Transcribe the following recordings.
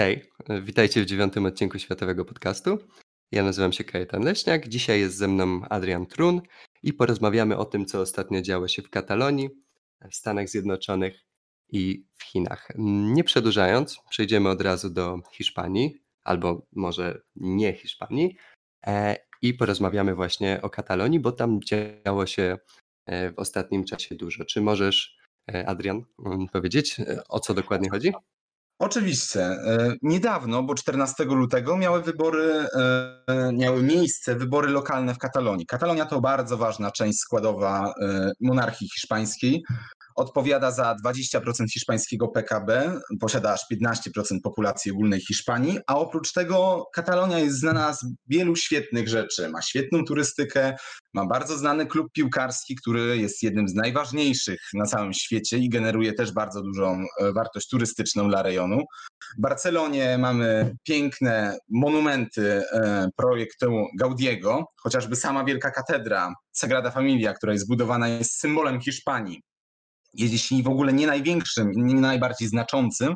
Hej, witajcie w dziewiątym odcinku Światowego Podcastu. Ja nazywam się Kajetan Leśniak, dzisiaj jest ze mną Adrian Trun i porozmawiamy o tym, co ostatnio działo się w Katalonii, w Stanach Zjednoczonych i w Chinach. Nie przedłużając, przejdziemy od razu do Hiszpanii, albo może nie Hiszpanii, e, i porozmawiamy właśnie o Katalonii, bo tam działo się e, w ostatnim czasie dużo. Czy możesz, e, Adrian, mm, powiedzieć, o co dokładnie chodzi? Oczywiście. E, niedawno, bo 14 lutego, miały wybory, e, miały miejsce wybory lokalne w Katalonii. Katalonia to bardzo ważna część składowa e, monarchii hiszpańskiej odpowiada za 20% hiszpańskiego PKB, posiada aż 15% populacji ogólnej Hiszpanii, a oprócz tego Katalonia jest znana z wielu świetnych rzeczy. Ma świetną turystykę, ma bardzo znany klub piłkarski, który jest jednym z najważniejszych na całym świecie i generuje też bardzo dużą e, wartość turystyczną dla rejonu. W Barcelonie mamy piękne monumenty e, projektu Gaudiego, chociażby sama Wielka Katedra Sagrada Familia, która jest zbudowana, jest symbolem Hiszpanii jeśli w ogóle nie największym, nie najbardziej znaczącym.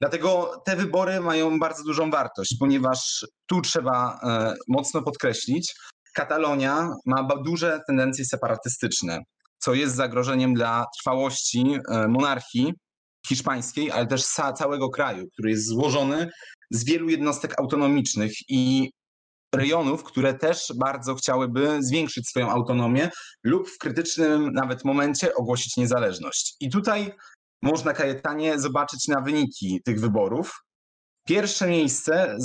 Dlatego te wybory mają bardzo dużą wartość, ponieważ tu trzeba e, mocno podkreślić, Katalonia ma duże tendencje separatystyczne, co jest zagrożeniem dla trwałości e, monarchii hiszpańskiej, ale też całego kraju, który jest złożony z wielu jednostek autonomicznych i rejonów, które też bardzo chciałyby zwiększyć swoją autonomię lub w krytycznym nawet momencie ogłosić niezależność. I tutaj można Kajetanie zobaczyć na wyniki tych wyborów. Pierwsze miejsce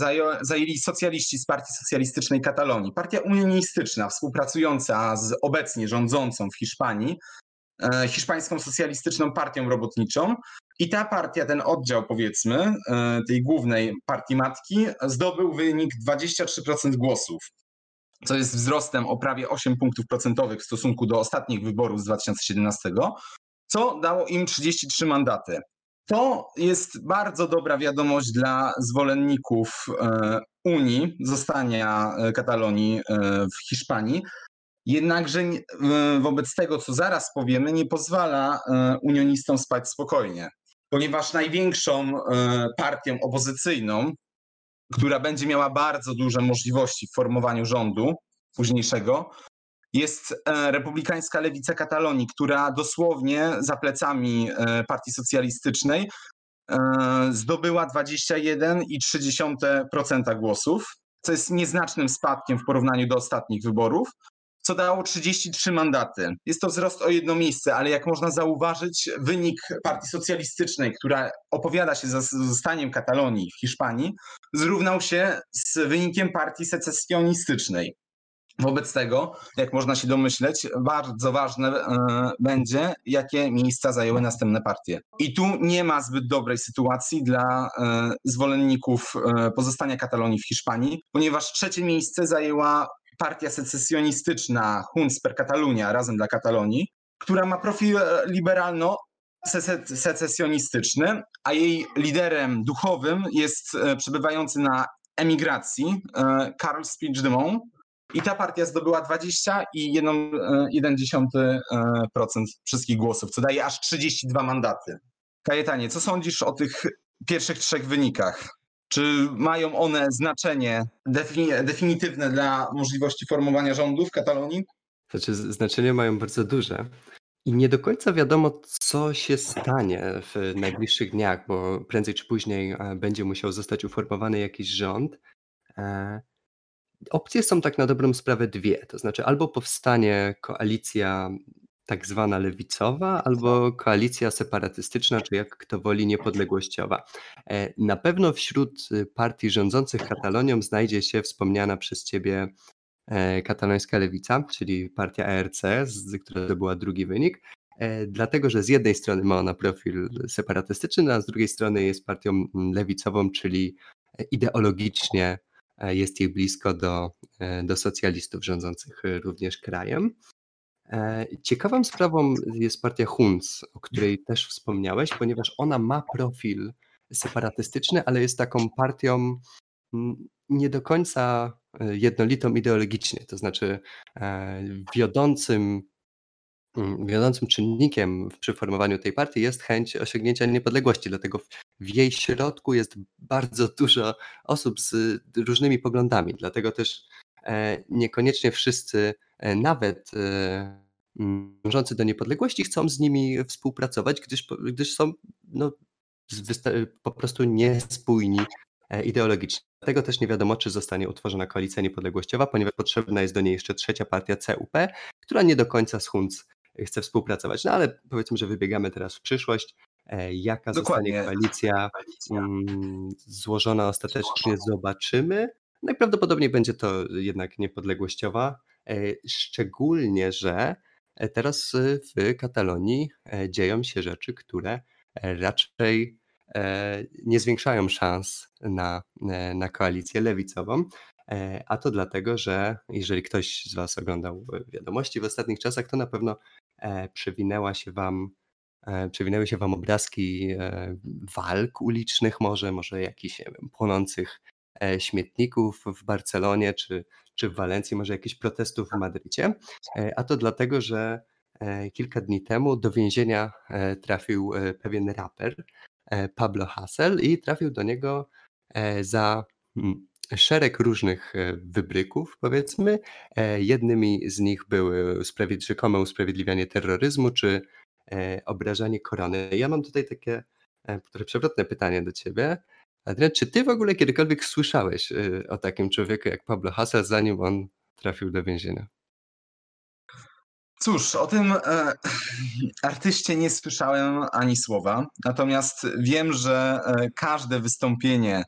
zajęli socjaliści z Partii Socjalistycznej Katalonii. Partia unionistyczna, współpracująca z obecnie rządzącą w Hiszpanii, Hiszpańską Socjalistyczną Partią Robotniczą, i ta partia, ten oddział powiedzmy, e, tej głównej partii matki, zdobył wynik 23% głosów, co jest wzrostem o prawie 8 punktów procentowych w stosunku do ostatnich wyborów z 2017, co dało im 33 mandaty. To jest bardzo dobra wiadomość dla zwolenników e, Unii, zostania e, Katalonii w Hiszpanii, Jednakże wobec tego, co zaraz powiemy, nie pozwala unionistom spać spokojnie ponieważ największą e, partią opozycyjną, która będzie miała bardzo duże możliwości w formowaniu rządu późniejszego, jest e, republikańska lewica Katalonii, która dosłownie za plecami e, Partii Socjalistycznej zdobyła 21,3% głosów, co jest nieznacznym spadkiem w porównaniu do ostatnich wyborów co dało 33 mandaty. Jest to wzrost o jedno miejsce, ale jak można zauważyć, wynik Partii Socjalistycznej, która opowiada się za zostaniem Katalonii w Hiszpanii, zrównał się z wynikiem Partii Secesjonistycznej. Wobec tego, jak można się domyśleć, bardzo ważne e, będzie, jakie miejsca zajęły następne partie. I tu nie ma zbyt dobrej sytuacji dla e, zwolenników e, pozostania Katalonii w Hiszpanii, ponieważ trzecie miejsce zajęła partia secesjonistyczna Junts per Catalunya, Razem dla Katalonii, która ma profil e, liberalno secesjonistyczny, a jej liderem duchowym jest e, przebywający na emigracji e, Karl Puigdemont i ta partia zdobyła 20,1% wszystkich głosów, co daje aż 32 mandaty. Kajetanie, co sądzisz o tych pierwszych trzech wynikach? Czy mają one znaczenie definitywne dla możliwości formowania rządu w Katalonii? Znaczy, znaczenie mają bardzo duże. I nie do końca wiadomo, co się stanie w najbliższych dniach, bo prędzej czy później e, będzie musiał zostać uformowany jakiś rząd. E, opcje są tak na dobrą sprawę dwie. To znaczy, albo powstanie koalicja tak zwana lewicowa albo koalicja separatystyczna, czy jak kto woli niepodległościowa. E, na pewno wśród y, partii rządzących Katalonią znajdzie się wspomniana przez ciebie e, katalońska lewica, czyli partia ARC, która zdobyła drugi wynik, e, dlatego że z jednej strony ma ona profil separatystyczny, a z drugiej strony jest partią mm, lewicową, czyli ideologicznie jest jej blisko do, do socjalistów rządzących również krajem. E, ciekawą sprawą jest partia Huns, o której też wspomniałeś, ponieważ ona ma profil separatystyczny, ale jest taką partią mm, nie do końca e, jednolitą ideologicznie. To znaczy e, wiodącym, mm, wiodącym czynnikiem przy formowaniu tej partii jest chęć osiągnięcia niepodległości. Dlatego w jej środku jest bardzo dużo osób z różnymi poglądami, dlatego też niekoniecznie wszyscy, nawet mm, dążący do niepodległości, chcą z nimi współpracować, gdyż, gdyż są no, po prostu niespójni ideologicznie. Dlatego też nie wiadomo, czy zostanie utworzona koalicja niepodległościowa, ponieważ potrzebna jest do niej jeszcze trzecia partia CUP, która nie do końca z Hunc chce współpracować. No ale powiedzmy, że wybiegamy teraz w przyszłość. E, jaka Dokładnie. zostanie koalicja mm, złożona ostatecznie, zobaczymy. Najprawdopodobniej będzie to jednak niepodległościowa, e, szczególnie, że teraz w Katalonii e, dzieją się rzeczy, które raczej nie zwiększają szans na, na koalicję lewicową. A to dlatego, że jeżeli ktoś z Was oglądał wiadomości w ostatnich czasach, to na pewno przewinęła się Wam E, przewinęły się wam obrazki e, walk ulicznych może, może jakichś wiem, płonących e, śmietników w Barcelonie czy, czy w Walencji, może jakichś protestów w Madrycie. A to dlatego, że kilka dni temu do więzienia trafił pewien raper, Pablo Hassel, i trafił do niego za mm, szereg różnych wybryków, powiedzmy. Jednymi z nich były rzekome usprawiedliwianie terroryzmu czy E, obrażanie korony. Ja mam tutaj takie e, trochę przewrotne pytanie do ciebie. Adrian, czy ty w ogóle kiedykolwiek słyszałeś e, o takim człowieku jak Pablo Hassel, zanim on trafił do więzienia? Cóż, o tym e, artyście nie słyszałem ani słowa, natomiast wiem, że e, każde wystąpienie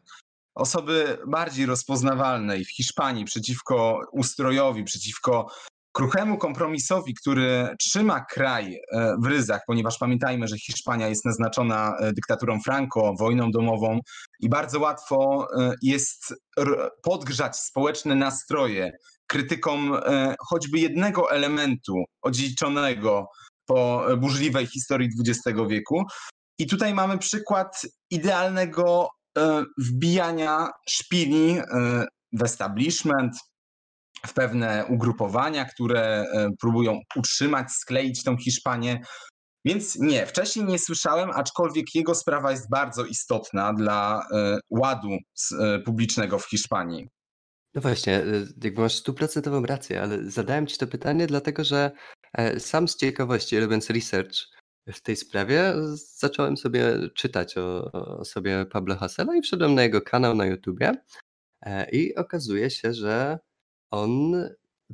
osoby bardziej rozpoznawalnej w Hiszpanii przeciwko ustrojowi, przeciwko kruchemu kompromisowi, który trzyma kraj e, w ryzach, ponieważ pamiętajmy, że Hiszpania jest naznaczona e, dyktaturą Franco, wojną domową i bardzo łatwo e, jest podgrzać społeczne nastroje krytykom choćby jednego elementu odziedziczonego po burzliwej historii XX wieku. I tutaj mamy przykład idealnego wbijania szpili w establishment, w pewne ugrupowania, które e, próbują utrzymać, skleić tą Hiszpanię. Więc nie, wcześniej nie słyszałem, aczkolwiek jego sprawa jest bardzo istotna dla e, ładu e, publicznego w Hiszpanii. No właśnie, jakby masz stuprocentową rację, ale zadałem Ci to pytanie, dlatego że sam z ciekawości, robiąc research w tej sprawie, zacząłem sobie czytać o, o sobie Pablo Hassela i wszedłem na jego kanał na YouTubie i okazuje się, że on,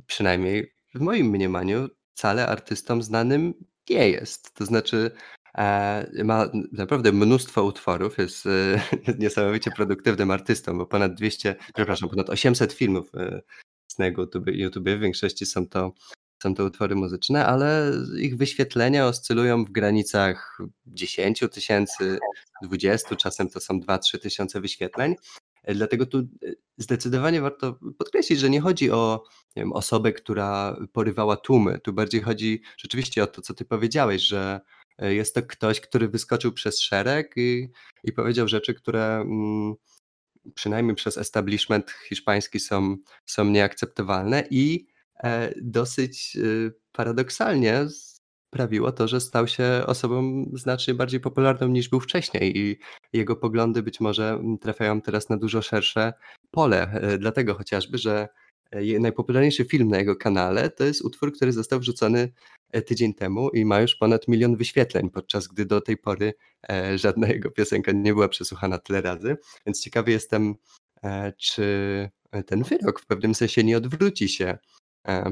przynajmniej w moim mniemaniu, wcale artystą znanym nie jest. To znaczy, e, ma naprawdę mnóstwo utworów, jest e, niesamowicie produktywnym artystą, bo ponad 200, przepraszam, ponad 800 filmów e, z na YouTube, YouTube. W większości są to, są to utwory muzyczne, ale ich wyświetlenia oscylują w granicach 10 tysięcy, 20, czasem to są 2-3 tysiące wyświetleń. Dlatego tu e, zdecydowanie warto podkreślić, że nie chodzi o nie wiem, osobę, która porywała tłumy. Tu bardziej chodzi rzeczywiście o to, co ty powiedziałeś, że e, jest to ktoś, który wyskoczył przez szereg i, i powiedział rzeczy, które mm, przynajmniej przez establishment hiszpański są, są nieakceptowalne i e, dosyć paradoksalnie sprawiło to, że stał się osobą znacznie bardziej popularną niż był wcześniej i jego poglądy być może mm, trafiają teraz na dużo szersze pole. E, dlatego chociażby, że e, najpopularniejszy film na jego kanale to jest utwór, który został wrzucony e, tydzień temu i ma już ponad milion wyświetleń, podczas gdy do tej pory żadna jego piosenka nie była przesłuchana tyle razy. Więc ciekawy jestem, czy ten wyrok w pewnym sensie nie odwróci się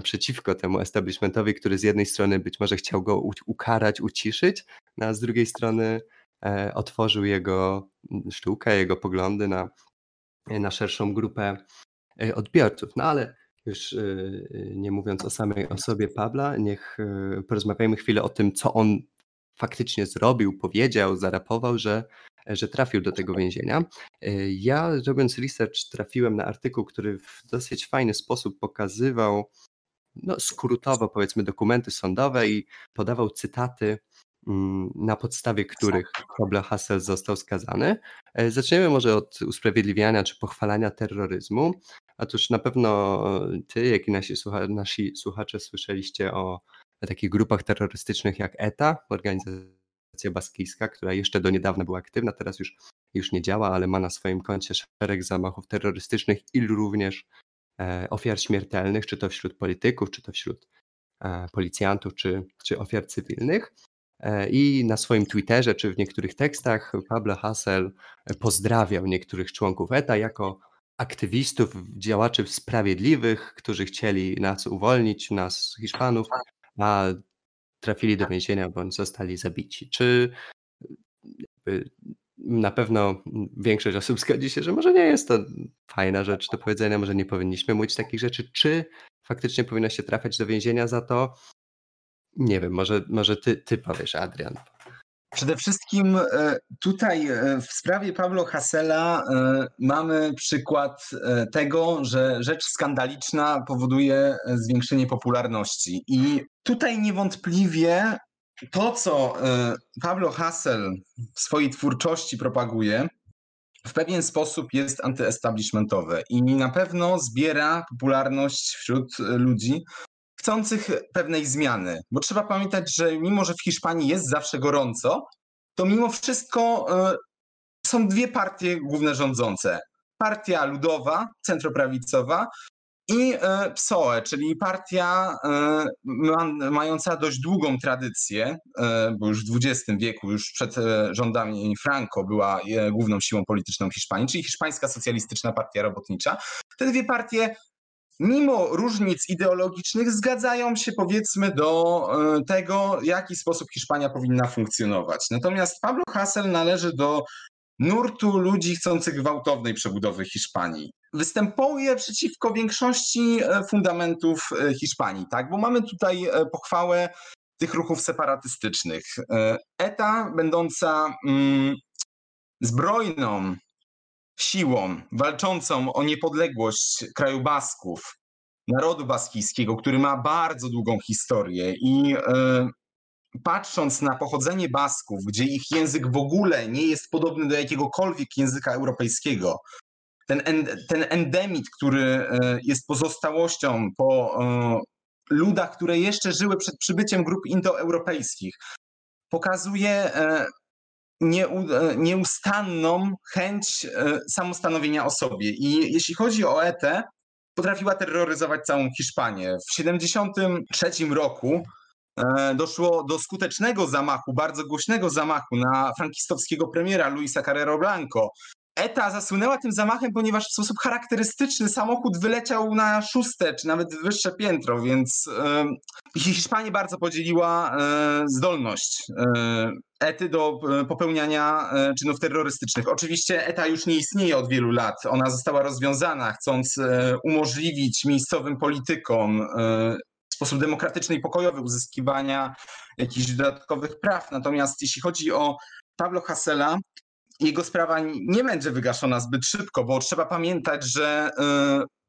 przeciwko temu establishmentowi, który z jednej strony być może chciał go ukarać, uciszyć, no a z drugiej strony e, otworzył jego mm, sztukę, jego poglądy na, na szerszą grupę e, odbiorców. No ale już nie mówiąc o samej osobie Pabla, niech porozmawiajmy chwilę o tym, co on faktycznie zrobił, powiedział, zarapował, że, że trafił do tego więzienia. Ja robiąc research trafiłem na artykuł, który w dosyć fajny sposób pokazywał no, skrótowo powiedzmy dokumenty sądowe i podawał cytaty, mm, na podstawie których Kobla Hassel został skazany. E, zaczniemy może od usprawiedliwiania czy pochwalania terroryzmu. Otóż na pewno ty, jak i nasi, słucha nasi słuchacze słyszeliście o takich grupach terrorystycznych jak ETA, organizacja Konfederacja Baskijska, która jeszcze do niedawna była aktywna, teraz już, już nie działa, ale ma na swoim koncie szereg zamachów terrorystycznych i również e, ofiar śmiertelnych, czy to wśród polityków, czy to wśród e, policjantów, czy, czy ofiar cywilnych. E, I na swoim Twitterze czy w niektórych tekstach Pablo Hassel pozdrawiał niektórych członków ETA jako aktywistów, działaczy sprawiedliwych, którzy chcieli nas uwolnić, nas Hiszpanów, a trafili do więzienia bądź zostali zabici. Czy na pewno większość osób zgodzi się, że może nie jest to fajna rzecz do powiedzenia, może nie powinniśmy mówić takich rzeczy, czy faktycznie powinno się trafiać do więzienia za to, nie wiem, może, może ty, ty powiesz, Adrian. Przede wszystkim e, tutaj e, w sprawie Pablo Hasela e, mamy przykład tego, że rzecz skandaliczna powoduje zwiększenie popularności. I tutaj niewątpliwie to, co Pablo Hassel w swojej twórczości propaguje, w pewien sposób jest antyestablishmentowe i na pewno zbiera popularność wśród ludzi, chcących pewnej zmiany. Bo trzeba pamiętać, że mimo, że w Hiszpanii jest zawsze gorąco, to mimo wszystko y, są dwie partie główne rządzące. Partia ludowa, centroprawicowa i e, PSOE, czyli partia e, mająca dość długą tradycję, bo już w XX wieku, już przed rządami Franco była główną siłą polityczną Hiszpanii, czyli Hiszpańska Socjalistyczna Partia Robotnicza. Te dwie partie mimo różnic ideologicznych zgadzają się powiedzmy do e, tego, w jaki sposób Hiszpania powinna funkcjonować. Natomiast Pablo Hassel należy do nurtu ludzi chcących gwałtownej przebudowy Hiszpanii. Występuje przeciwko większości e, fundamentów e, Hiszpanii, tak? Bo mamy tutaj pochwałę tych ruchów separatystycznych. ETA, będąca mm, zbrojną siłą walczącą o niepodległość kraju Basków, narodu baskijskiego, który ma bardzo długą historię i e, patrząc na pochodzenie Basków, gdzie ich język w ogóle nie jest podobny do jakiegokolwiek języka europejskiego, ten, ten endemit, który e, jest pozostałością po e, ludach, które jeszcze żyły przed przybyciem grup indoeuropejskich, pokazuje E, nieustanną chęć e, samostanowienia o sobie. I jeśli chodzi o ETę, potrafiła terroryzować całą Hiszpanię. W 1973 roku e, doszło do skutecznego zamachu, bardzo głośnego zamachu na frankistowskiego premiera Luisa Carrero Blanco, ETA zasłynęła tym zamachem, ponieważ w sposób charakterystyczny samochód wyleciał na szóste czy nawet wyższe piętro, więc yy, Hiszpania bardzo podzieliła yy, zdolność yy, ETY do popełniania czynów terrorystycznych. Oczywiście ETA już nie istnieje od wielu lat. Ona została rozwiązana, chcąc umożliwić miejscowym politykom w sposób demokratyczny i pokojowy uzyskiwania jakichś dodatkowych praw. Natomiast jeśli chodzi o Pablo Hasela, jego sprawa nie będzie wygaszona zbyt szybko, bo trzeba pamiętać, że y,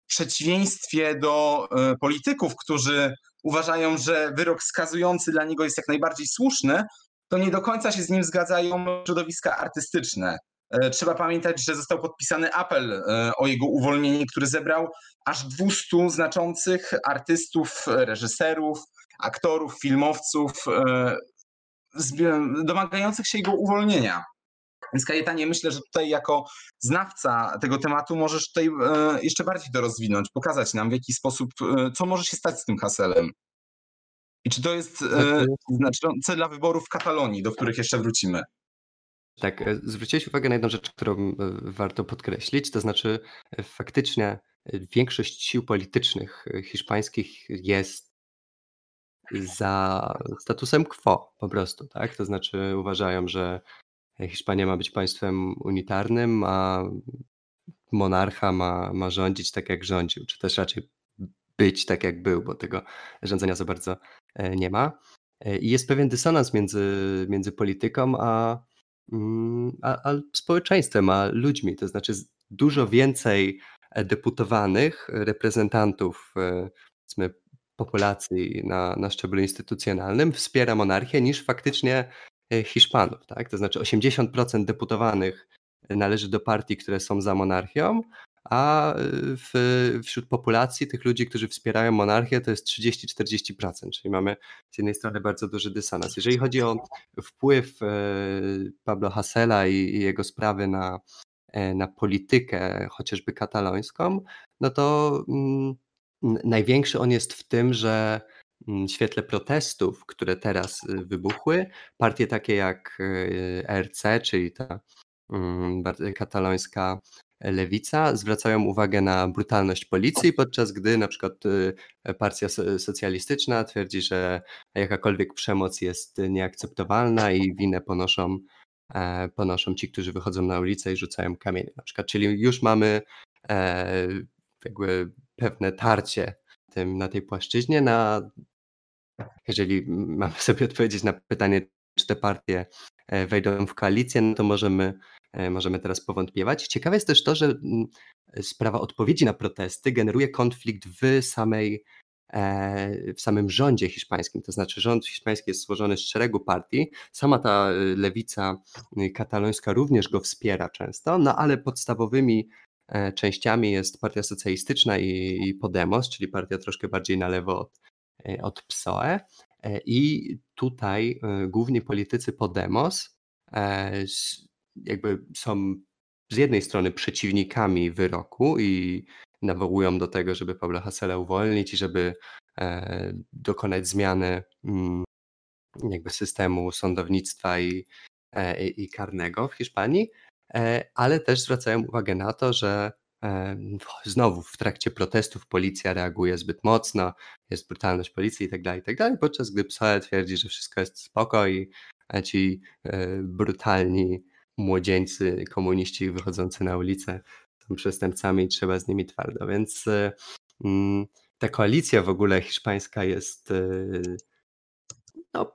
w przeciwieństwie do y, polityków, którzy uważają, że wyrok skazujący dla niego jest jak najbardziej słuszny, to nie do końca się z nim zgadzają środowiska artystyczne. Y, trzeba pamiętać, że został podpisany apel o jego uwolnienie, który zebrał aż 200 znaczących artystów, reżyserów, aktorów, filmowców, domagających się jego uwolnienia. Więc Kajetanie, myślę, że tutaj jako znawca tego tematu możesz tutaj e, jeszcze bardziej to rozwinąć, pokazać nam w jaki sposób, e, co może się stać z tym haselem. I czy to jest e, tak, znaczące dla wyborów w Katalonii, do których jeszcze wrócimy? Tak, zwróciłeś uwagę na jedną rzecz, którą warto podkreślić, to znaczy faktycznie większość sił politycznych hiszpańskich jest za statusem quo po prostu, tak? To znaczy uważają, że Hiszpania ma być państwem unitarnym, a monarcha ma, ma rządzić tak, jak rządził, czy też raczej być tak, jak był, bo tego rządzenia za bardzo e, nie ma. E, I jest pewien dysonans między, między polityką a, mm, a, a społeczeństwem, a ludźmi. To znaczy dużo więcej deputowanych, reprezentantów e, populacji na, na szczeblu instytucjonalnym wspiera monarchię niż faktycznie Hiszpanów, tak? To znaczy 80% deputowanych należy do partii, które są za monarchią, a w, wśród populacji tych ludzi, którzy wspierają monarchię, to jest 30-40%, czyli mamy z jednej strony bardzo duży dysonans. Jeżeli chodzi o wpływ Pablo Hasela i, i jego sprawy na, na politykę, chociażby katalońską, no to mm, największy on jest w tym, że świetle protestów, które teraz y, wybuchły, partie takie jak y, RC, czyli ta mm, katalońska lewica, zwracają uwagę na brutalność policji, podczas gdy na przykład y, partia socjalistyczna twierdzi, że jakakolwiek przemoc jest nieakceptowalna i winę ponoszą, e, ponoszą ci, którzy wychodzą na ulicę i rzucają kamienie na przykład. Czyli już mamy e, jakby pewne tarcie na tej płaszczyźnie. Na, jeżeli mamy sobie odpowiedzieć na pytanie, czy te partie e, wejdą w koalicję, no to możemy, e, możemy teraz powątpiewać. Ciekawe jest też to, że mm, sprawa odpowiedzi na protesty generuje konflikt w samej e, w samym rządzie hiszpańskim. To znaczy, rząd hiszpański jest złożony z szeregu partii. Sama ta lewica katalońska również go wspiera często, no ale podstawowymi częściami jest Partia Socjalistyczna i, Podemos, czyli partia troszkę bardziej na lewo od, od PSOE. E, I tutaj główni politycy Podemos jakby są z jednej strony przeciwnikami wyroku i nawołują do tego, żeby Pablo Hasela uwolnić i żeby dokonać zmiany mm, jakby systemu sądownictwa i, i, i karnego w Hiszpanii, E, ale też zwracają uwagę na to, że e, znowu w trakcie protestów policja reaguje zbyt mocno, jest brutalność policji itd., tak itd., tak podczas gdy PSOE twierdzi, że wszystko jest spoko i ci e, brutalni młodzieńcy, komuniści wychodzący na ulicę są przestępcami i trzeba z nimi twardo. Więc mm, ta koalicja w ogóle hiszpańska jest no,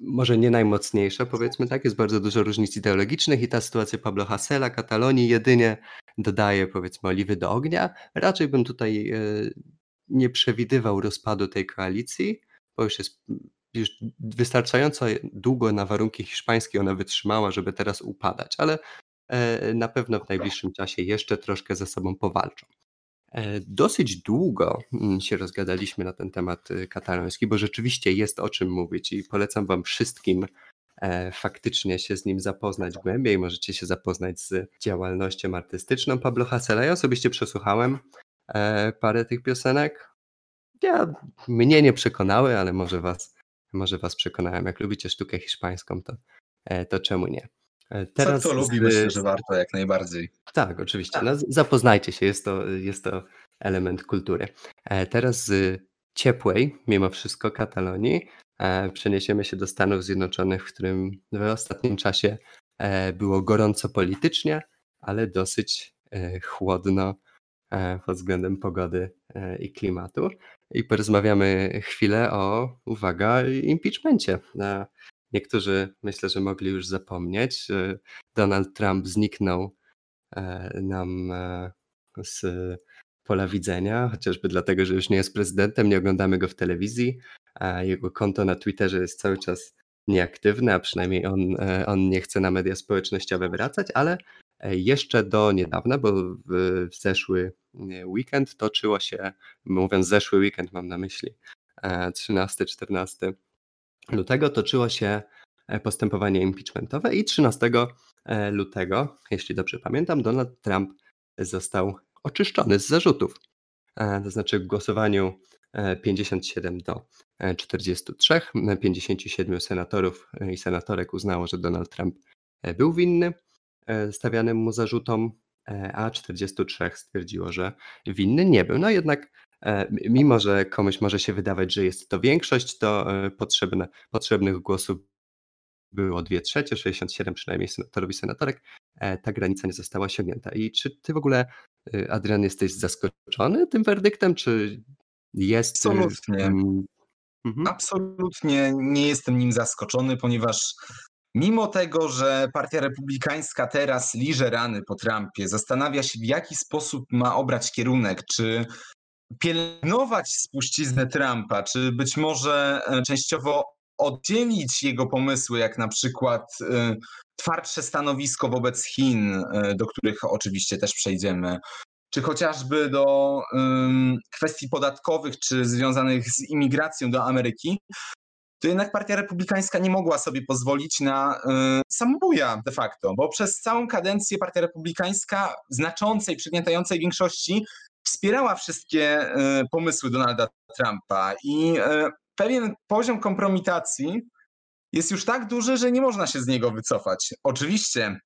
może nie najmocniejsza, powiedzmy tak, jest bardzo dużo różnic ideologicznych i ta sytuacja Pablo Hasela, Katalonii jedynie dodaje powiedzmy oliwy do ognia. Raczej bym tutaj e, nie przewidywał rozpadu tej koalicji, bo już jest już wystarczająco długo na warunki hiszpańskie ona wytrzymała, żeby teraz upadać, ale e, na pewno w najbliższym czasie jeszcze troszkę ze sobą powalczą. E, dosyć długo mm, się rozgadaliśmy na ten temat y, kataloński, bo rzeczywiście jest o czym mówić i polecam Wam wszystkim faktycznie się z nim zapoznać głębiej. Możecie się zapoznać z działalnością artystyczną Pablo Hasela. Ja osobiście przesłuchałem e, parę tych piosenek. Ja, mnie nie przekonały, ale może Was, może was przekonałem. Jak lubicie sztukę hiszpańską, to, to czemu nie? E, teraz Co lubi, z... myślę, że warto jak najbardziej. Tak, oczywiście. No, zapoznajcie się, jest to, jest to element kultury. E, teraz z ciepłej, mimo wszystko, Katalonii e, przeniesiemy się do Stanów Zjednoczonych, w którym w ostatnim czasie było gorąco politycznie, ale dosyć chłodno pod względem pogody i klimatu. I porozmawiamy chwilę o, uwaga, impeachmencie. Niektórzy myślę, że mogli już zapomnieć. Donald Trump zniknął e, nam e, z pola widzenia, chociażby dlatego, że już nie jest prezydentem, nie oglądamy go w telewizji, a jego konto na Twitterze jest cały czas nieaktywne, a przynajmniej on, e, on nie chce na media społecznościowe wracać, ale jeszcze do niedawna, bo w zeszły weekend toczyło się, mówiąc zeszły weekend mam na myśli, 13-14 lutego toczyło się e, postępowanie impeachmentowe i 13 e, lutego, jeśli dobrze pamiętam, Donald Trump został oczyszczony z zarzutów. E, to znaczy w głosowaniu 57 do 43, 57 senatorów i senatorek uznało, że Donald Trump był winny stawianym mu zarzutom, a 43 stwierdziło, że winny nie był. No jednak E, mimo, że komuś może się wydawać, że jest to większość, to e, potrzebne, potrzebnych głosów było 2 trzecie, 67 przynajmniej senatorów i senatorek, e, ta granica nie została osiągnięta. I czy ty w ogóle, Adrian, jesteś zaskoczony tym werdyktem, czy jest... Absolutnie. Mhm. Absolutnie nie jestem nim zaskoczony, ponieważ mimo tego, że Partia Republikańska teraz liże rany po Trumpie, zastanawia się w jaki sposób ma obrać kierunek, czy pielęgnować spuściznę Trumpa, czy być może e, częściowo oddzielić jego pomysły, jak na przykład e, twardsze stanowisko wobec Chin, e, do których oczywiście też przejdziemy, czy chociażby do um, kwestii podatkowych, czy związanych z imigracją do Ameryki, to jednak Partia Republikańska nie mogła sobie pozwolić na y, samobuja de facto, bo przez całą kadencję Partia Republikańska znaczącej, przygniatającej większości wspierała wszystkie y, pomysły Donalda Trumpa i y, pewien poziom kompromitacji jest już tak duży, że nie można się z niego wycofać. Oczywiście,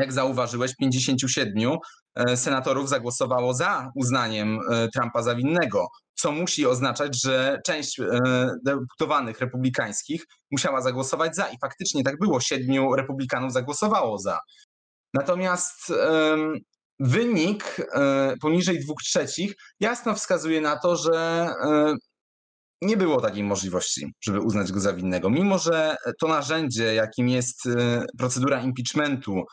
jak zauważyłeś, 57 e, senatorów zagłosowało za uznaniem e, Trumpa za winnego, co musi oznaczać, że część e, deputowanych republikańskich musiała zagłosować za i faktycznie tak było, siedmiu republikanów zagłosowało za. Natomiast wynik poniżej dwóch trzecich jasno wskazuje na to, że nie było takiej możliwości, żeby uznać go za winnego. Mimo, że to narzędzie, jakim jest procedura impeachmentu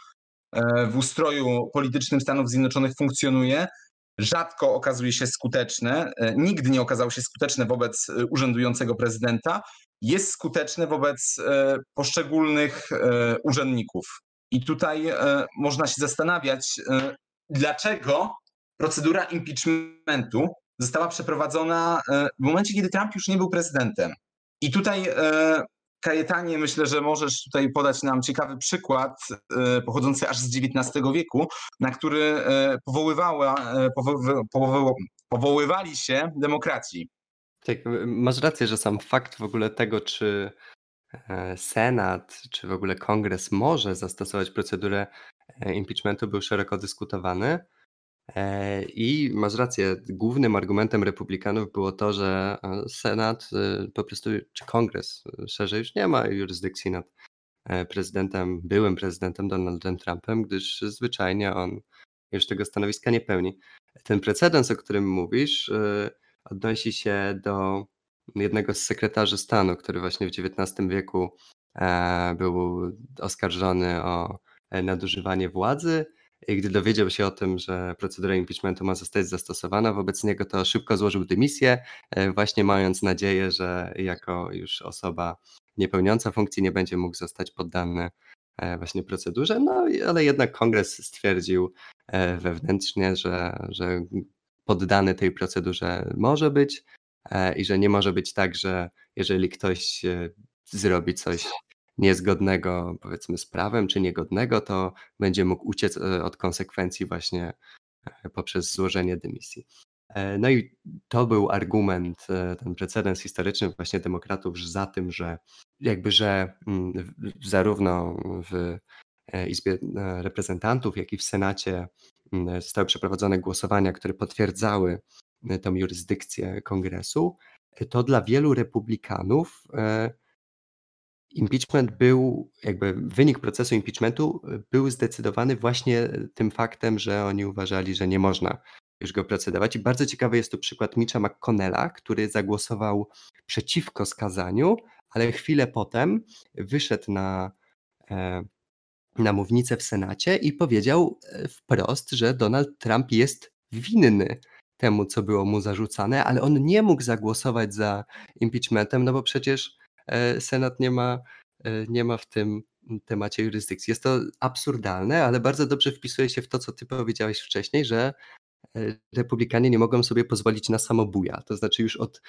w ustroju politycznym Stanów Zjednoczonych funkcjonuje, rzadko okazuje się skuteczne, e, nigdy nie okazało się skuteczne wobec urzędującego prezydenta, jest skuteczne wobec poszczególnych urzędników. I tutaj można się zastanawiać, dlaczego procedura impeachmentu została przeprowadzona e, w momencie, kiedy Trump już nie był prezydentem. I tutaj e, Kajetanie, myślę, że możesz tutaj podać nam ciekawy przykład e, pochodzący aż z XIX wieku, na który powoływała, powoły, powoływali się demokraci. Tak, masz rację, że sam fakt w ogóle tego, czy Senat, czy w ogóle Kongres może zastosować procedurę impeachmentu, był szeroko dyskutowany. E, I masz rację, głównym argumentem republikanów było to, że e, Senat e, po prostu, czy Kongres szerzej już nie ma jurysdykcji nad prezydentem, byłym prezydentem Donaldem Trumpem, gdyż zwyczajnie on już tego stanowiska nie pełni. Ten precedens, o którym mówisz, odnosi się do jednego z sekretarzy stanu, który właśnie w XIX wieku był oskarżony o nadużywanie władzy i gdy dowiedział się o tym, że procedura impeachmentu ma zostać zastosowana wobec niego, to szybko złożył dymisję, e, właśnie mając nadzieję, że jako już osoba niepełniąca funkcji nie będzie mógł zostać poddany e, właśnie procedurze. No ale jednak kongres stwierdził e, wewnętrznie, że, że poddany tej procedurze może być i że nie może być tak, że jeżeli ktoś zrobi coś niezgodnego powiedzmy z prawem, czy niegodnego, to będzie mógł uciec e, od konsekwencji właśnie e, poprzez złożenie dymisji. E, no i to był argument, ten precedens historyczny właśnie demokratów za tym, że jakby, że mm, zarówno w Izbie Reprezentantów, jak i w Senacie mm, zostały przeprowadzone głosowania, które potwierdzały tą jurysdykcję kongresu, to dla wielu republikanów Impeachment był, jakby wynik procesu impeachmentu y, był zdecydowany właśnie tym faktem, że oni uważali, że nie można już go procedować. I bardzo ciekawy jest tu przykład Mitcha McConnella, który zagłosował przeciwko skazaniu, ale chwilę potem wyszedł na, e, na mównicę w Senacie i powiedział e, wprost, że Donald Trump jest winny temu, co było mu zarzucane, ale on nie mógł zagłosować za impeachmentem, no bo przecież E, Senat nie ma, e, nie ma w tym temacie jurysdykcji. Jest to absurdalne, ale bardzo dobrze wpisuje się w to, co ty powiedziałeś wcześniej, że e, republikanie nie mogą sobie pozwolić na samobuja. To znaczy już od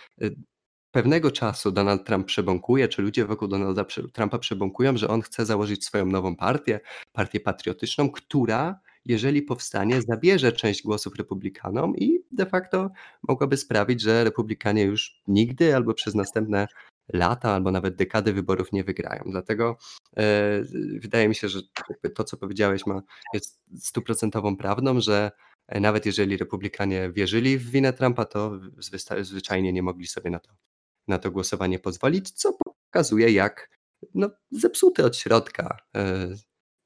pewnego czasu Donald Trump przebąkuje, czy ludzie wokół Donalda Trumpa przebąkują, że on chce założyć swoją nową partię, partię patriotyczną, która jeżeli powstanie, zabierze część głosów republikanom i de facto mogłaby sprawić, że republikanie już nigdy albo przez następne lata albo nawet dekady wyborów nie wygrają. Dlatego e, wydaje mi się, że to, co powiedziałeś, ma, jest stuprocentową prawdą, że nawet jeżeli republikanie wierzyli w winę Trumpa, to zwyczajnie nie mogli sobie na to, na to głosowanie pozwolić, co pokazuje, jak no, zepsuty od środka e,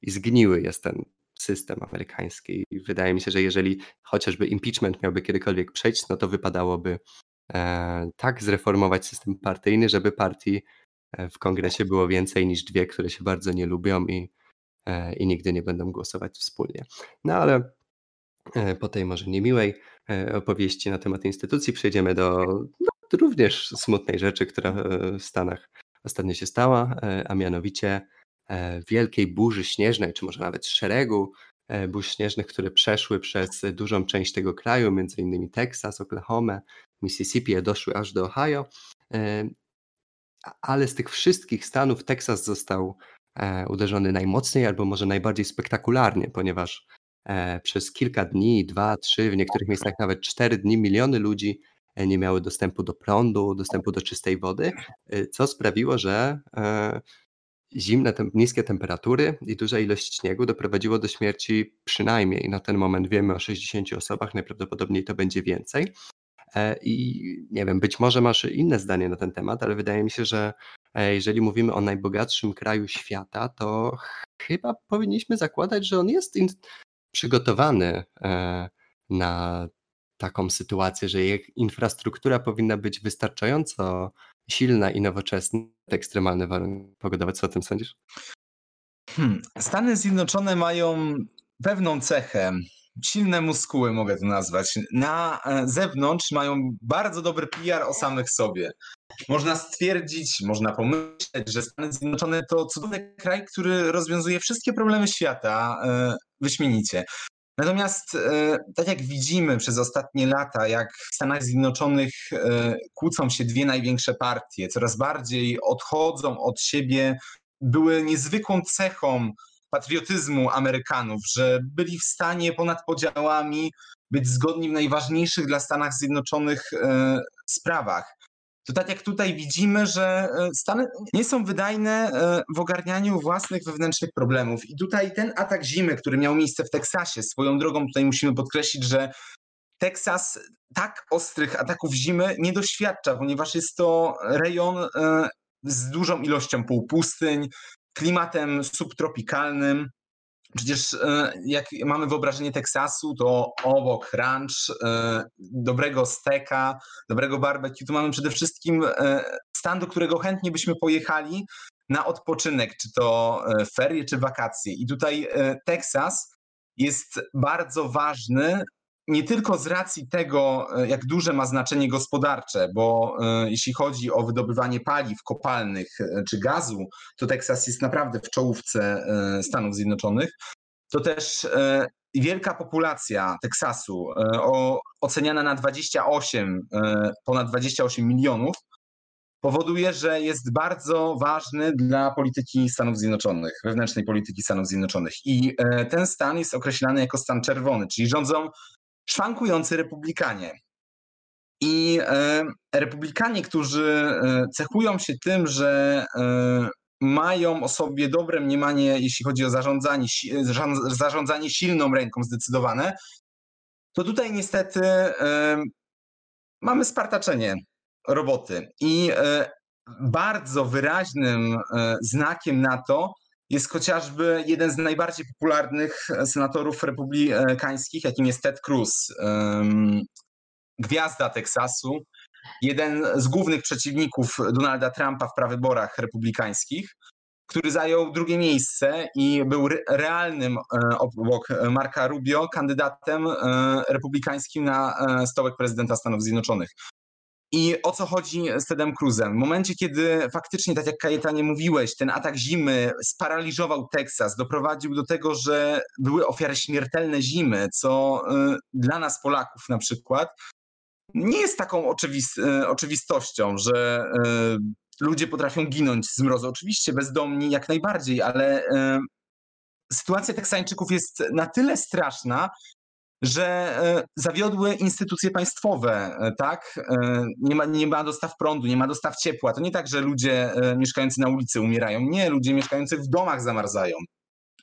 i zgniły jest ten system amerykański. I wydaje mi się, że jeżeli chociażby impeachment miałby kiedykolwiek przejść, no to wypadałoby E, tak zreformować system partyjny, żeby partii e, w kongresie było więcej niż dwie, które się bardzo nie lubią i, e, i nigdy nie będą głosować wspólnie. No ale po tej może niemiłej opowieści na temat instytucji przejdziemy do no, również smutnej rzeczy, która w Stanach ostatnio się stała, a mianowicie wielkiej burzy śnieżnej, czy może nawet szeregu e, burz śnieżnych, które przeszły przez dużą część tego kraju, między innymi Teksas, Oklahoma, Mississippi, doszły aż do Ohio. E, ale z tych wszystkich stanów Teksas został e, uderzony najmocniej albo może najbardziej spektakularnie, ponieważ przez kilka dni, dwa, trzy, w niektórych miejscach nawet cztery dni miliony ludzi nie miały dostępu do prądu, dostępu do czystej wody, co sprawiło, że zimne, tem niskie temperatury i duża ilość śniegu doprowadziło do śmierci przynajmniej na ten moment wiemy o 60 osobach, najprawdopodobniej to będzie więcej. E, I nie wiem, być może masz inne zdanie na ten temat, ale wydaje mi się, że e, jeżeli mówimy o najbogatszym kraju świata, to chyba powinniśmy zakładać, że on jest przygotowany e, na taką sytuację, że infrastruktura powinna być wystarczająco silna i nowoczesna ekstremalne warunki pogodowe. Co o tym sądzisz? Hmm. Stany Zjednoczone mają pewną cechę. Silne muskuły mogę to nazwać. Na e, zewnątrz mają bardzo dobry PR o samych sobie. Można stwierdzić, można pomyśleć, że Stany Zjednoczone to cudowny kraj, który rozwiązuje wszystkie problemy świata e, wyśmienicie. Natomiast e, tak jak widzimy przez ostatnie lata, jak w Stanach Zjednoczonych e, kłócą się dwie największe partie, coraz bardziej odchodzą od siebie, były niezwykłą cechą patriotyzmu Amerykanów, że byli w stanie ponad podziałami być zgodni w najważniejszych dla Stanów Zjednoczonych e, sprawach to tak jak tutaj widzimy, że e, Stany nie są wydajne e, w ogarnianiu własnych wewnętrznych problemów. I tutaj ten atak zimy, który miał miejsce w Teksasie, swoją drogą tutaj musimy podkreślić, że Teksas tak ostrych ataków zimy nie doświadcza, ponieważ jest to rejon e, z dużą ilością półpustyń, klimatem subtropikalnym. Przecież e, jak mamy wyobrażenie Teksasu, to obok ranch, e, dobrego steka, dobrego barbecue, to mamy przede wszystkim e, stan, do którego chętnie byśmy pojechali na odpoczynek, czy to ferie, czy wakacje. I tutaj Teksas jest bardzo ważny nie tylko z racji tego, e, jak duże ma znaczenie gospodarcze, bo e, jeśli chodzi o wydobywanie paliw kopalnych e, czy gazu, to Teksas jest naprawdę w czołówce Stanów Zjednoczonych, to też wielka populacja Teksasu, oceniana na 28, ponad 28 milionów, powoduje, że jest bardzo ważny dla polityki Stanów Zjednoczonych, wewnętrznej polityki Stanów Zjednoczonych. I ten stan jest określany jako stan czerwony, czyli rządzą szwankujący republikanie. I e, republikanie, którzy e, cechują się tym, że e, mają o sobie dobre mniemanie, jeśli chodzi o zarządzanie, zarządzanie silną ręką zdecydowane, to tutaj niestety mamy spartaczenie roboty. I bardzo wyraźnym znakiem na to jest chociażby jeden z najbardziej popularnych e, senatorów republikańskich, jakim jest Ted Cruz, gwiazda Teksasu, jeden z głównych przeciwników Donalda Trumpa w prawyborach republikańskich, który zajął drugie miejsce i był realnym e, obok Marka Rubio kandydatem e, republikańskim na stołek prezydenta Stanów Zjednoczonych. I o co chodzi z Tedem Cruzem? W momencie, kiedy faktycznie, tak jak Kajetanie mówiłeś, ten atak zimy sparaliżował Teksas, doprowadził do tego, że były ofiary śmiertelne zimy, co y, dla nas Polaków na przykład nie jest taką oczywist y, oczywistością, że y, ludzie potrafią ginąć z mrozu. Oczywiście bezdomni jak najbardziej, ale sytuacja Teksańczyków jest na tyle straszna, że e, zawiodły instytucje państwowe, e, tak? E, nie ma, nie ma dostaw prądu, nie ma dostaw ciepła. To nie tak, że ludzie mieszkający na ulicy umierają. Nie, ludzie mieszkający w domach zamarzają.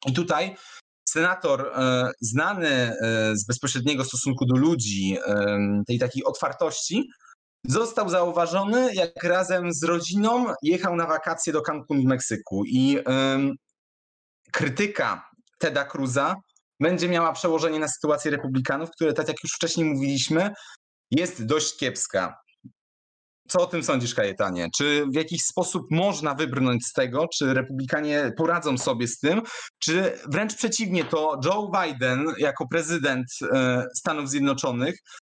I tutaj senator znany z bezpośredniego stosunku do ludzi, tej takiej otwartości, został zauważony, jak razem z rodziną jechał na wakacje do Cancun w Meksyku. I krytyka Teda Cruza będzie miała przełożenie na sytuację republikanów, które, tak jak już wcześniej mówiliśmy, jest dość kiepska. Co o tym sądzisz, Kajetanie? Czy w jakiś sposób można wybrnąć z tego? Czy republikanie poradzą sobie z tym? Czy wręcz przeciwnie, to Joe Biden jako prezydent e, Stanów Zjednoczonych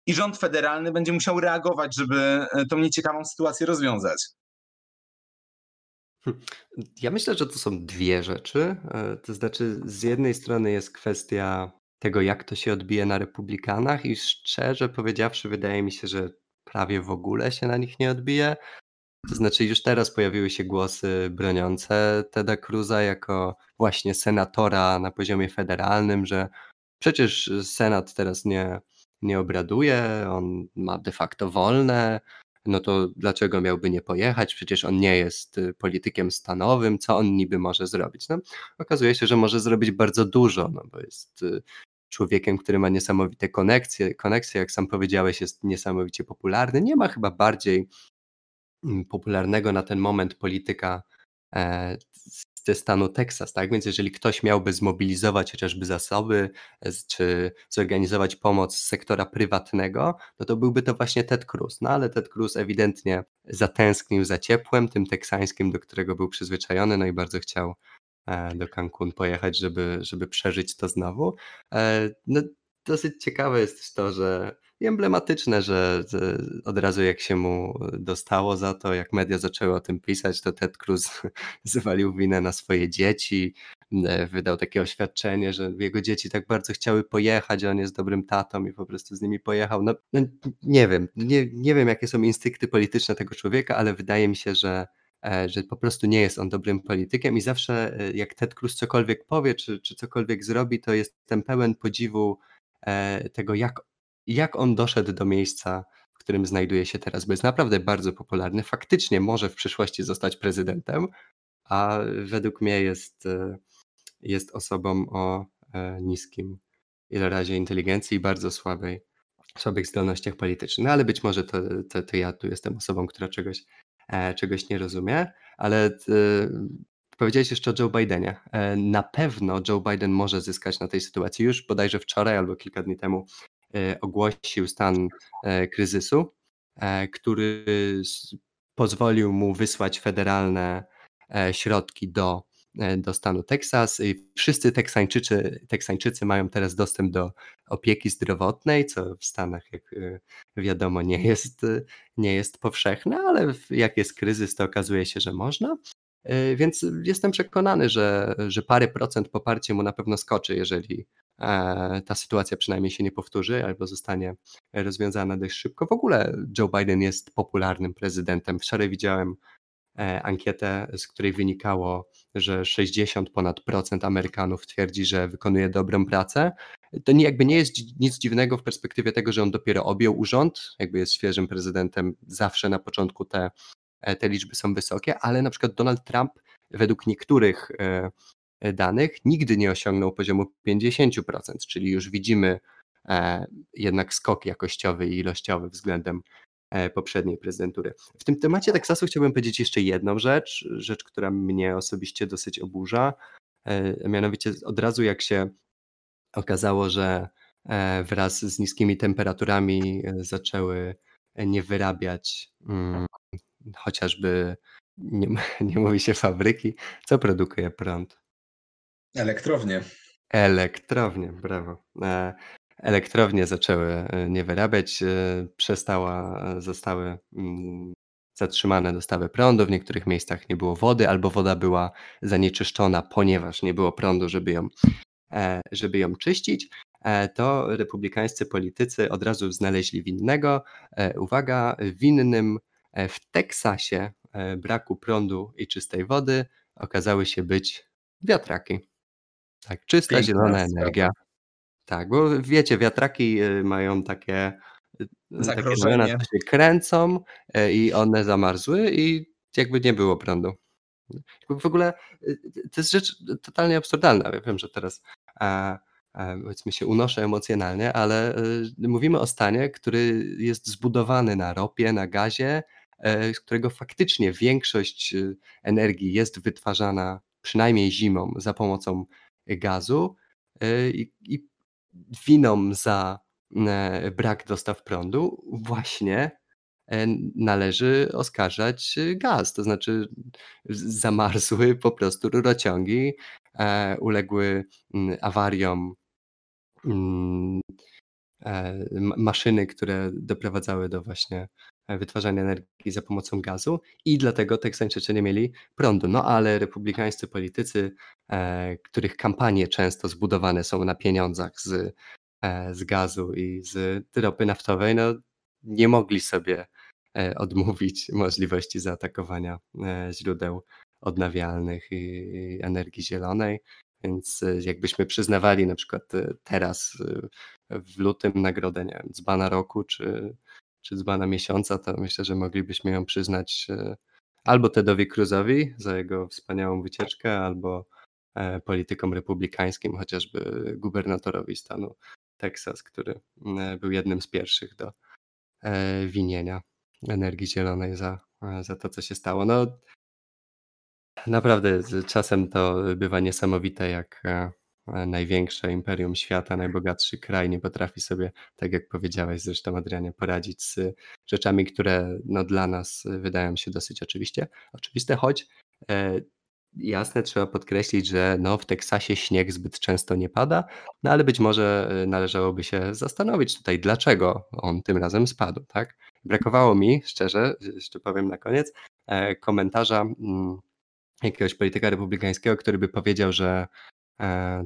i rząd federalny będzie musiał reagować, żeby e, tą nieciekawą sytuację rozwiązać? Hm, ja myślę, że to są 2 rzeczy. E, to znaczy z jednej strony jest kwestia tego, jak to się odbije na republikanach i szczerze powiedziawszy wydaje mi się, że prawie w ogóle się na nich nie odbije. To znaczy już teraz pojawiły się głosy broniące Teda Cruza jako właśnie senatora na poziomie federalnym, że przecież Senat teraz nie nie obraduje, on ma de facto wolne, no to dlaczego miałby nie pojechać? Przecież on nie jest y, politykiem stanowym, co on niby może zrobić? No, okazuje się, że może zrobić bardzo dużo, no bo jest y, człowiekiem, który ma niesamowite koneksje, koneksje, jak sam powiedziałeś, jest niesamowicie popularny. Nie ma chyba bardziej mm, popularnego na ten moment polityka e, ze stanu Teksas, tak? Więc jeżeli ktoś miałby zmobilizować chociażby zasoby, czy zorganizować pomoc z sektora prywatnego, no to byłby to właśnie Ted Cruz. No ale Ted Cruz ewidentnie zatęsknił za ciepłem, tym teksańskim, do którego był przyzwyczajony, no i bardzo chciał e, do Cancun pojechać, żeby, żeby przeżyć to znowu. E, no, dosyć ciekawe jest też to, że i emblematyczne, że, od razu jak się mu dostało za to, jak media zaczęły o tym pisać, to Ted Cruz zwalił winę na swoje dzieci, e, wydał takie oświadczenie, że jego dzieci tak bardzo chciały pojechać, on jest dobrym tatą i po prostu z nimi pojechał. No, no nie wiem, nie, nie wiem jakie są instynkty polityczne tego człowieka, ale wydaje mi się, że e, że po prostu nie jest on dobrym politykiem i zawsze e, jak Ted Cruz cokolwiek powie, czy, czy cokolwiek zrobi, to jestem pełen podziwu tego, jak jak on doszedł do miejsca, w którym znajduje się teraz, bo jest naprawdę bardzo popularny. Faktycznie może w przyszłości zostać prezydentem, a według mnie jest, e, jest osobą o e, niskim ilorazie inteligencji i bardzo słabej, słabych zdolnościach politycznych. No ale być może to, to, to ja tu jestem osobą, która czegoś, e, czegoś nie rozumie, ale powiedziałeś jeszcze o Joe Bidenie. Na pewno Joe Biden może zyskać na tej sytuacji. Już bodajże wczoraj albo kilka dni temu E, ogłosił stan e, kryzysu, e, który pozwolił mu wysłać federalne środki do, do stanu Teksas. I wszyscy Teksańczycy, Teksańczycy mają teraz dostęp do opieki zdrowotnej, co w Stanach, jak wiadomo, nie jest, nie jest powszechne, ale jak jest kryzys, to okazuje się, że można. Więc jestem przekonany, że, że parę procent poparcie mu na pewno skoczy, jeżeli E, ta sytuacja przynajmniej się nie powtórzy albo zostanie rozwiązana dość szybko. W ogóle Joe Biden jest popularnym prezydentem. Wczoraj widziałem e, ankietę, z której wynikało, że 60 ponad procent Amerykanów twierdzi, że wykonuje dobrą pracę. To nie, jakby nie jest nic dziwnego w perspektywie tego, że on dopiero objął urząd, jakby jest świeżym prezydentem, zawsze na początku te, e, te liczby są wysokie, ale na przykład Donald Trump według niektórych E, danych nigdy nie osiągnął poziomu 50%, czyli już widzimy e, jednak skok jakościowy i ilościowy względem e, poprzedniej prezydentury. W tym temacie Teksasu chciałbym powiedzieć jeszcze jedną rzecz, rzecz, która mnie osobiście dosyć oburza, mianowicie od razu jak się okazało, że wraz z niskimi temperaturami zaczęły nie wyrabiać hmm, chociażby, nie, nie mówi się fabryki, co produkuje prąd. Elektrownie. Elektrownie, brawo. E, elektrownie zaczęły e, nie wyrabiać, e, przestała, zostały mm, zatrzymane dostawy prądu, w niektórych miejscach nie było wody, albo woda była zanieczyszczona, ponieważ nie było prądu, żeby ją, żeby ją czyścić, to republikańscy politycy od razu znaleźli winnego. Uwaga, winnym w Teksasie braku prądu i czystej wody okazały się być wiatraki. Tak, czysta, Piękna zielona energia. Tak, bo wiecie, wiatraki y, mają takie, y, takie się kręcą i one zamarzły i jakby nie było prądu. W ogóle to jest rzecz totalnie absurdalna. Ja wiem, że teraz a, a, powiedzmy się unoszę emocjonalnie, ale mówimy o stanie, który jest zbudowany na ropie, na gazie, z którego faktycznie większość energii jest wytwarzana przynajmniej zimą za pomocą gazu e, i, winą za e, brak dostaw prądu właśnie e, należy oskarżać gaz, to znaczy zamarzły po prostu rurociągi, uległy awariom maszyny, które doprowadzały do właśnie wytwarzania energii za pomocą gazu i dlatego Teksańczycy nie mieli prądu. No ale republikańscy politycy, których kampanie często zbudowane są na pieniądzach z, z gazu i z ropy naftowej, no nie mogli sobie odmówić możliwości zaatakowania źródeł odnawialnych i energii zielonej. Więc e, jakbyśmy przyznawali na przykład e, teraz e, w lutym nagrodę nie wiem, dzbana roku czy, czy dzbana miesiąca, to myślę, że moglibyśmy ją przyznać albo Tedowi Cruzowi za jego wspaniałą wycieczkę, albo politykom republikańskim, chociażby gubernatorowi stanu Teksas, który był jednym z pierwszych do winienia energii zielonej za, za to, co się stało. No, Naprawdę czasem to bywa niesamowite, jak e, e, największe imperium świata, najbogatszy kraj nie potrafi sobie, tak jak powiedziałeś zresztą Adrianie, poradzić z rzeczami, które no, dla nas wydają się dosyć oczywiście, oczywiste, choć e, jasne trzeba podkreślić, że no, w Teksasie śnieg zbyt często nie pada, no ale być może e, należałoby się zastanowić tutaj, dlaczego on tym razem spadł, tak? Brakowało mi, szczerze, jeszcze powiem na koniec, e, komentarza mm, jakiegoś polityka republikańskiego, który by powiedział, że e,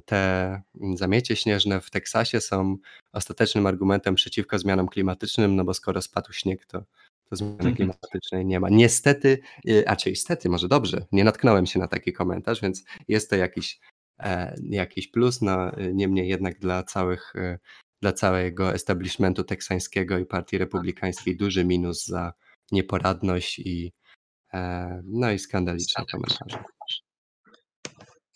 te zamiecie śnieżne w Teksasie są ostatecznym argumentem przeciwko zmianom klimatycznym, no bo skoro spadł śnieg, to, to zmiany mhm. klimatycznej nie ma. Niestety, e, a czy niestety, może dobrze, nie natknąłem się na taki komentarz, więc jest to jakiś, e, jakiś plus, no niemniej jednak dla całych dla całego establishmentu teksańskiego i partii republikańskiej duży minus za nieporadność i E, no i skandaliczne komentarze.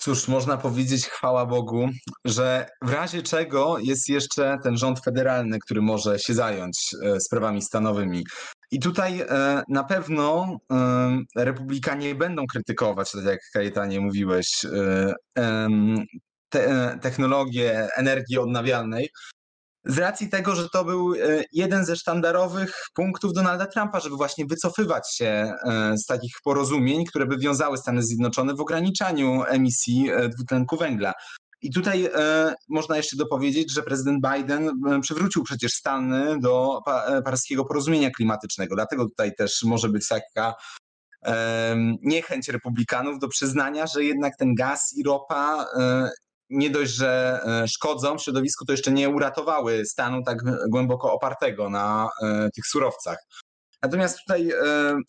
Cóż, można powiedzieć, chwała Bogu, że w razie czego jest jeszcze ten rząd federalny, który może się zająć e, sprawami stanowymi. I tutaj e, na pewno republikanie będą krytykować, tak jak Kajetanie mówiłeś, te, technologię energii odnawialnej, z racji tego, że to był e, jeden ze sztandarowych punktów Donalda Trumpa, żeby właśnie wycofywać się e, z takich porozumień, które by wiązały Stany Zjednoczone w ograniczaniu emisji e, dwutlenku węgla. I tutaj można jeszcze dopowiedzieć, że prezydent Biden przywrócił przecież Stany do paryskiego porozumienia klimatycznego. Dlatego tutaj też może być taka niechęć republikanów do przyznania, że jednak ten gaz i ropa nie dość, że e, szkodzą środowisku, to jeszcze nie uratowały stanu tak głęboko opartego na e, tych surowcach. Natomiast tutaj e,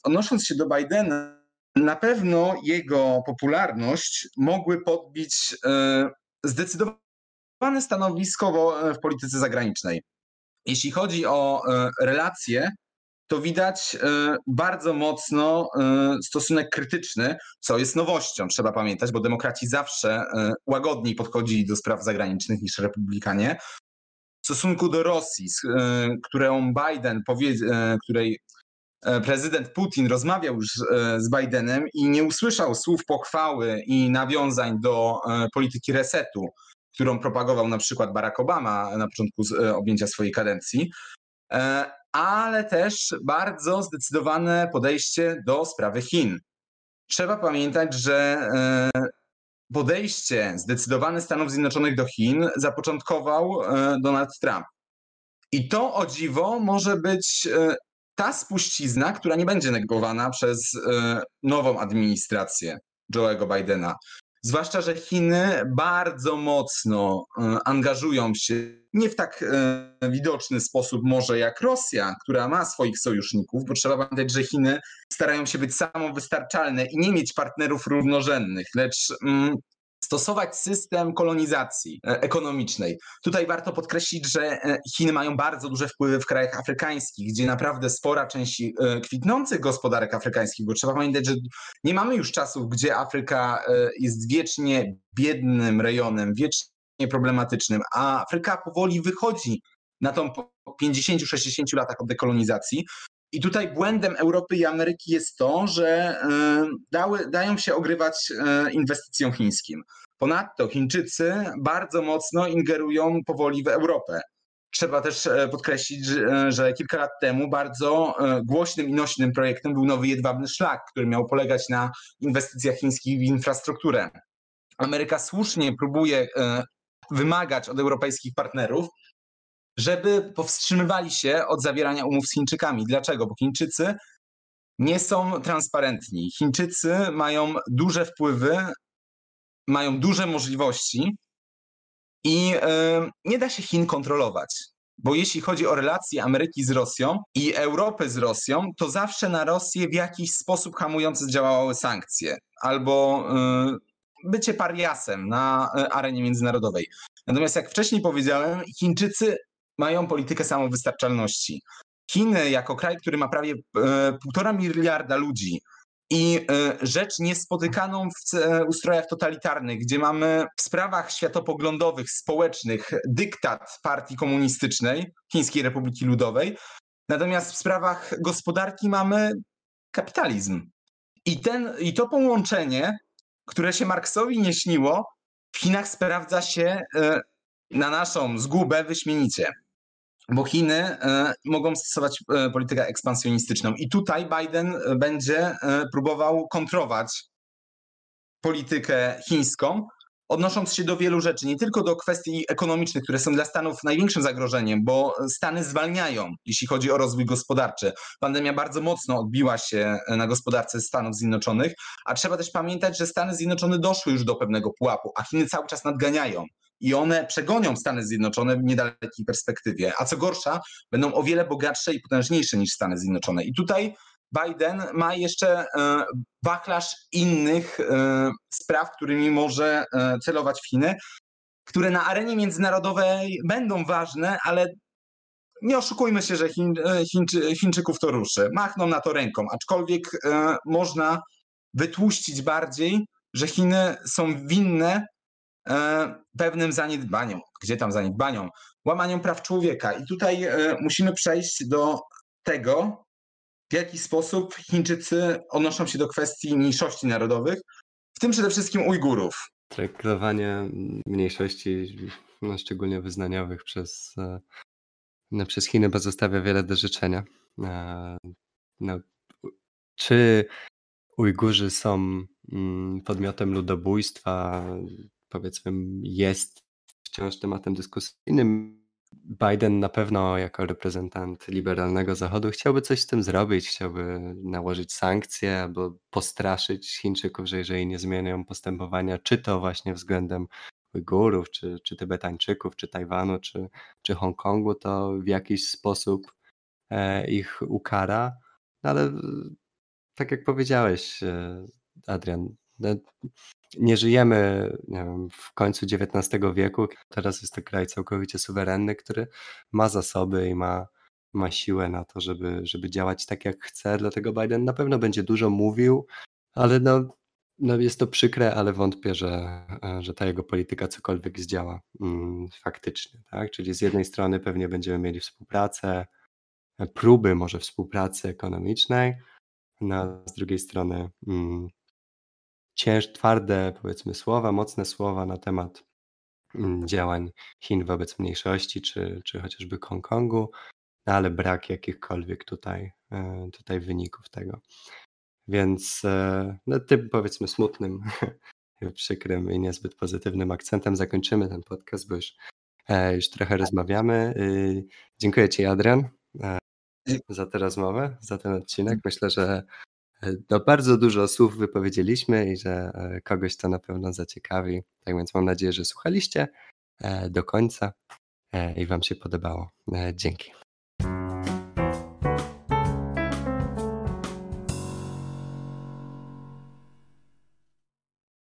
odnosząc się do Bidena, na pewno jego popularność mogły podbić zdecydowane stanowisko w polityce zagranicznej. Jeśli chodzi o relacje to widać e, bardzo mocno e, stosunek krytyczny, co jest nowością, trzeba pamiętać, bo demokraci zawsze e, łagodniej podchodzili do spraw zagranicznych niż republikanie. W stosunku do Rosji, którą Biden której prezydent Putin rozmawiał już z Bidenem i nie usłyszał słów pochwały i nawiązań do polityki resetu, którą propagował na przykład Barack Obama na początku objęcia swojej kadencji, ale też bardzo zdecydowane podejście do sprawy Chin. Trzeba pamiętać, że e, podejście zdecydowane Stanów Zjednoczonych do Chin zapoczątkował e, Donald Trump. I to o dziwo może być e, ta spuścizna, która nie będzie negowana przez nową administrację Joe'ego Bidena. Zwłaszcza, że Chiny bardzo mocno e, angażują się nie w tak e, widoczny sposób może jak Rosja, która ma swoich sojuszników, bo trzeba pamiętać, że Chiny starają się być samowystarczalne i nie mieć partnerów równorzędnych, lecz mm, stosować system kolonizacji e, ekonomicznej. Tutaj warto podkreślić, że e, Chiny mają bardzo duże wpływy w krajach afrykańskich, gdzie naprawdę spora część e, kwitnących gospodarek afrykańskich, bo trzeba pamiętać, że nie mamy już czasów, gdzie Afryka jest wiecznie biednym rejonem, wiecznie problematycznym, a Afryka powoli wychodzi na tą 50-60 latach od dekolonizacji. I tutaj błędem Europy i Ameryki jest to, że dały, dają się ogrywać inwestycjom chińskim. Ponadto Chińczycy bardzo mocno ingerują powoli w Europę. Trzeba też e, podkreślić, że kilka lat temu bardzo e, głośnym i nośnym projektem był nowy jedwabny szlak, który miał polegać na inwestycjach chińskich w infrastrukturę. Ameryka słusznie próbuje e, wymagać od europejskich partnerów, żeby powstrzymywali się od zawierania umów z Chińczykami. Dlaczego? Bo Chińczycy nie są transparentni. Chińczycy mają duże wpływy, mają duże możliwości i e, nie da się Chin kontrolować. Bo jeśli chodzi o relacje Ameryki z Rosją i Europy z Rosją, to zawsze na Rosję w jakiś sposób hamujący działały sankcje albo y, bycie pariasem na y, arenie międzynarodowej. Natomiast jak wcześniej powiedziałem, Chińczycy mają politykę samowystarczalności. Chiny jako kraj, który ma prawie e, półtora miliarda ludzi, i e, rzecz niespotykaną w e, ustrojach totalitarnych, gdzie mamy w sprawach światopoglądowych, społecznych dyktat partii komunistycznej Chińskiej Republiki Ludowej, natomiast w sprawach gospodarki mamy kapitalizm. I, ten, I to połączenie, które się Marksowi nie śniło, w Chinach sprawdza się na naszą zgubę wyśmienicie bo Chiny e, mogą stosować e, politykę ekspansjonistyczną. I tutaj Biden e, będzie próbował kontrować politykę chińską, odnosząc się do wielu rzeczy, nie tylko do kwestii ekonomicznych, które są dla Stanów największym zagrożeniem, bo Stany zwalniają, jeśli chodzi o rozwój gospodarczy. Pandemia bardzo mocno odbiła się na gospodarce Stanów Zjednoczonych, a trzeba też pamiętać, że Stany Zjednoczone doszły już do pewnego pułapu, a Chiny cały czas nadganiają i one przegonią Stany Zjednoczone w niedalekiej perspektywie. A co gorsza, będą o wiele bogatsze i potężniejsze niż Stany Zjednoczone. I tutaj Biden ma jeszcze e, wachlarz innych e, spraw, którymi może e, celować w Chiny, które na arenie międzynarodowej będą ważne, ale nie oszukujmy się, że Chiń, Chińczy, Chińczyków to ruszy. Machną na to ręką, aczkolwiek można wytłuścić bardziej, że Chiny są winne pewnym zaniedbaniom. Gdzie tam zaniedbaniom? Łamaniom praw człowieka. I tutaj e, musimy przejść do tego, w jaki sposób Chińczycy odnoszą się do kwestii mniejszości narodowych, w tym przede wszystkim Ujgurów. Traktowanie mniejszości, no szczególnie wyznaniowych, przez, e, no, przez Chiny pozostawia wiele do życzenia. No, czy Ujgurzy są mm, podmiotem ludobójstwa, powiedzmy jest wciąż tematem dyskusyjnym. Biden na pewno jako reprezentant liberalnego Zachodu chciałby coś z tym zrobić, chciałby nałożyć sankcje albo postraszyć Chińczyków, że jeżeli nie zmienią postępowania, czy to właśnie względem Ujgurów, czy, czy Tybetańczyków, czy Tajwanu, czy, czy Hongkongu, to w jakiś sposób e, ich ukara. No ale tak jak powiedziałeś, e, Adrian, nie żyjemy nie wiem, w końcu XIX wieku. Teraz jest to kraj całkowicie suwerenny, który ma zasoby i ma, ma siłę na to, żeby, żeby działać tak jak chce. Dlatego Biden na pewno będzie dużo mówił, ale no, no jest to przykre, ale wątpię, że, że ta jego polityka cokolwiek zdziała mm, faktycznie. Tak? Czyli z jednej strony pewnie będziemy mieli współpracę, próby może współpracy ekonomicznej, no, a z drugiej strony mm, cięż twarde, powiedzmy, słowa, mocne słowa na temat mm, działań Chin wobec mniejszości, czy, czy chociażby Hongkongu, no ale brak jakichkolwiek tutaj, e, tutaj wyników tego. Więc e, no, tym powiedzmy smutnym, przykrym i niezbyt pozytywnym akcentem zakończymy ten podcast, bo już, e, już trochę rozmawiamy. Y, dziękuję Ci, Adrian, za tę rozmowę, za ten odcinek. Myślę, że no, bardzo dużo słów wypowiedzieliśmy i że e, kogoś to na pewno zaciekawi. Tak więc mam nadzieję, że słuchaliście e, do końca e, i Wam się podobało. Dzięki.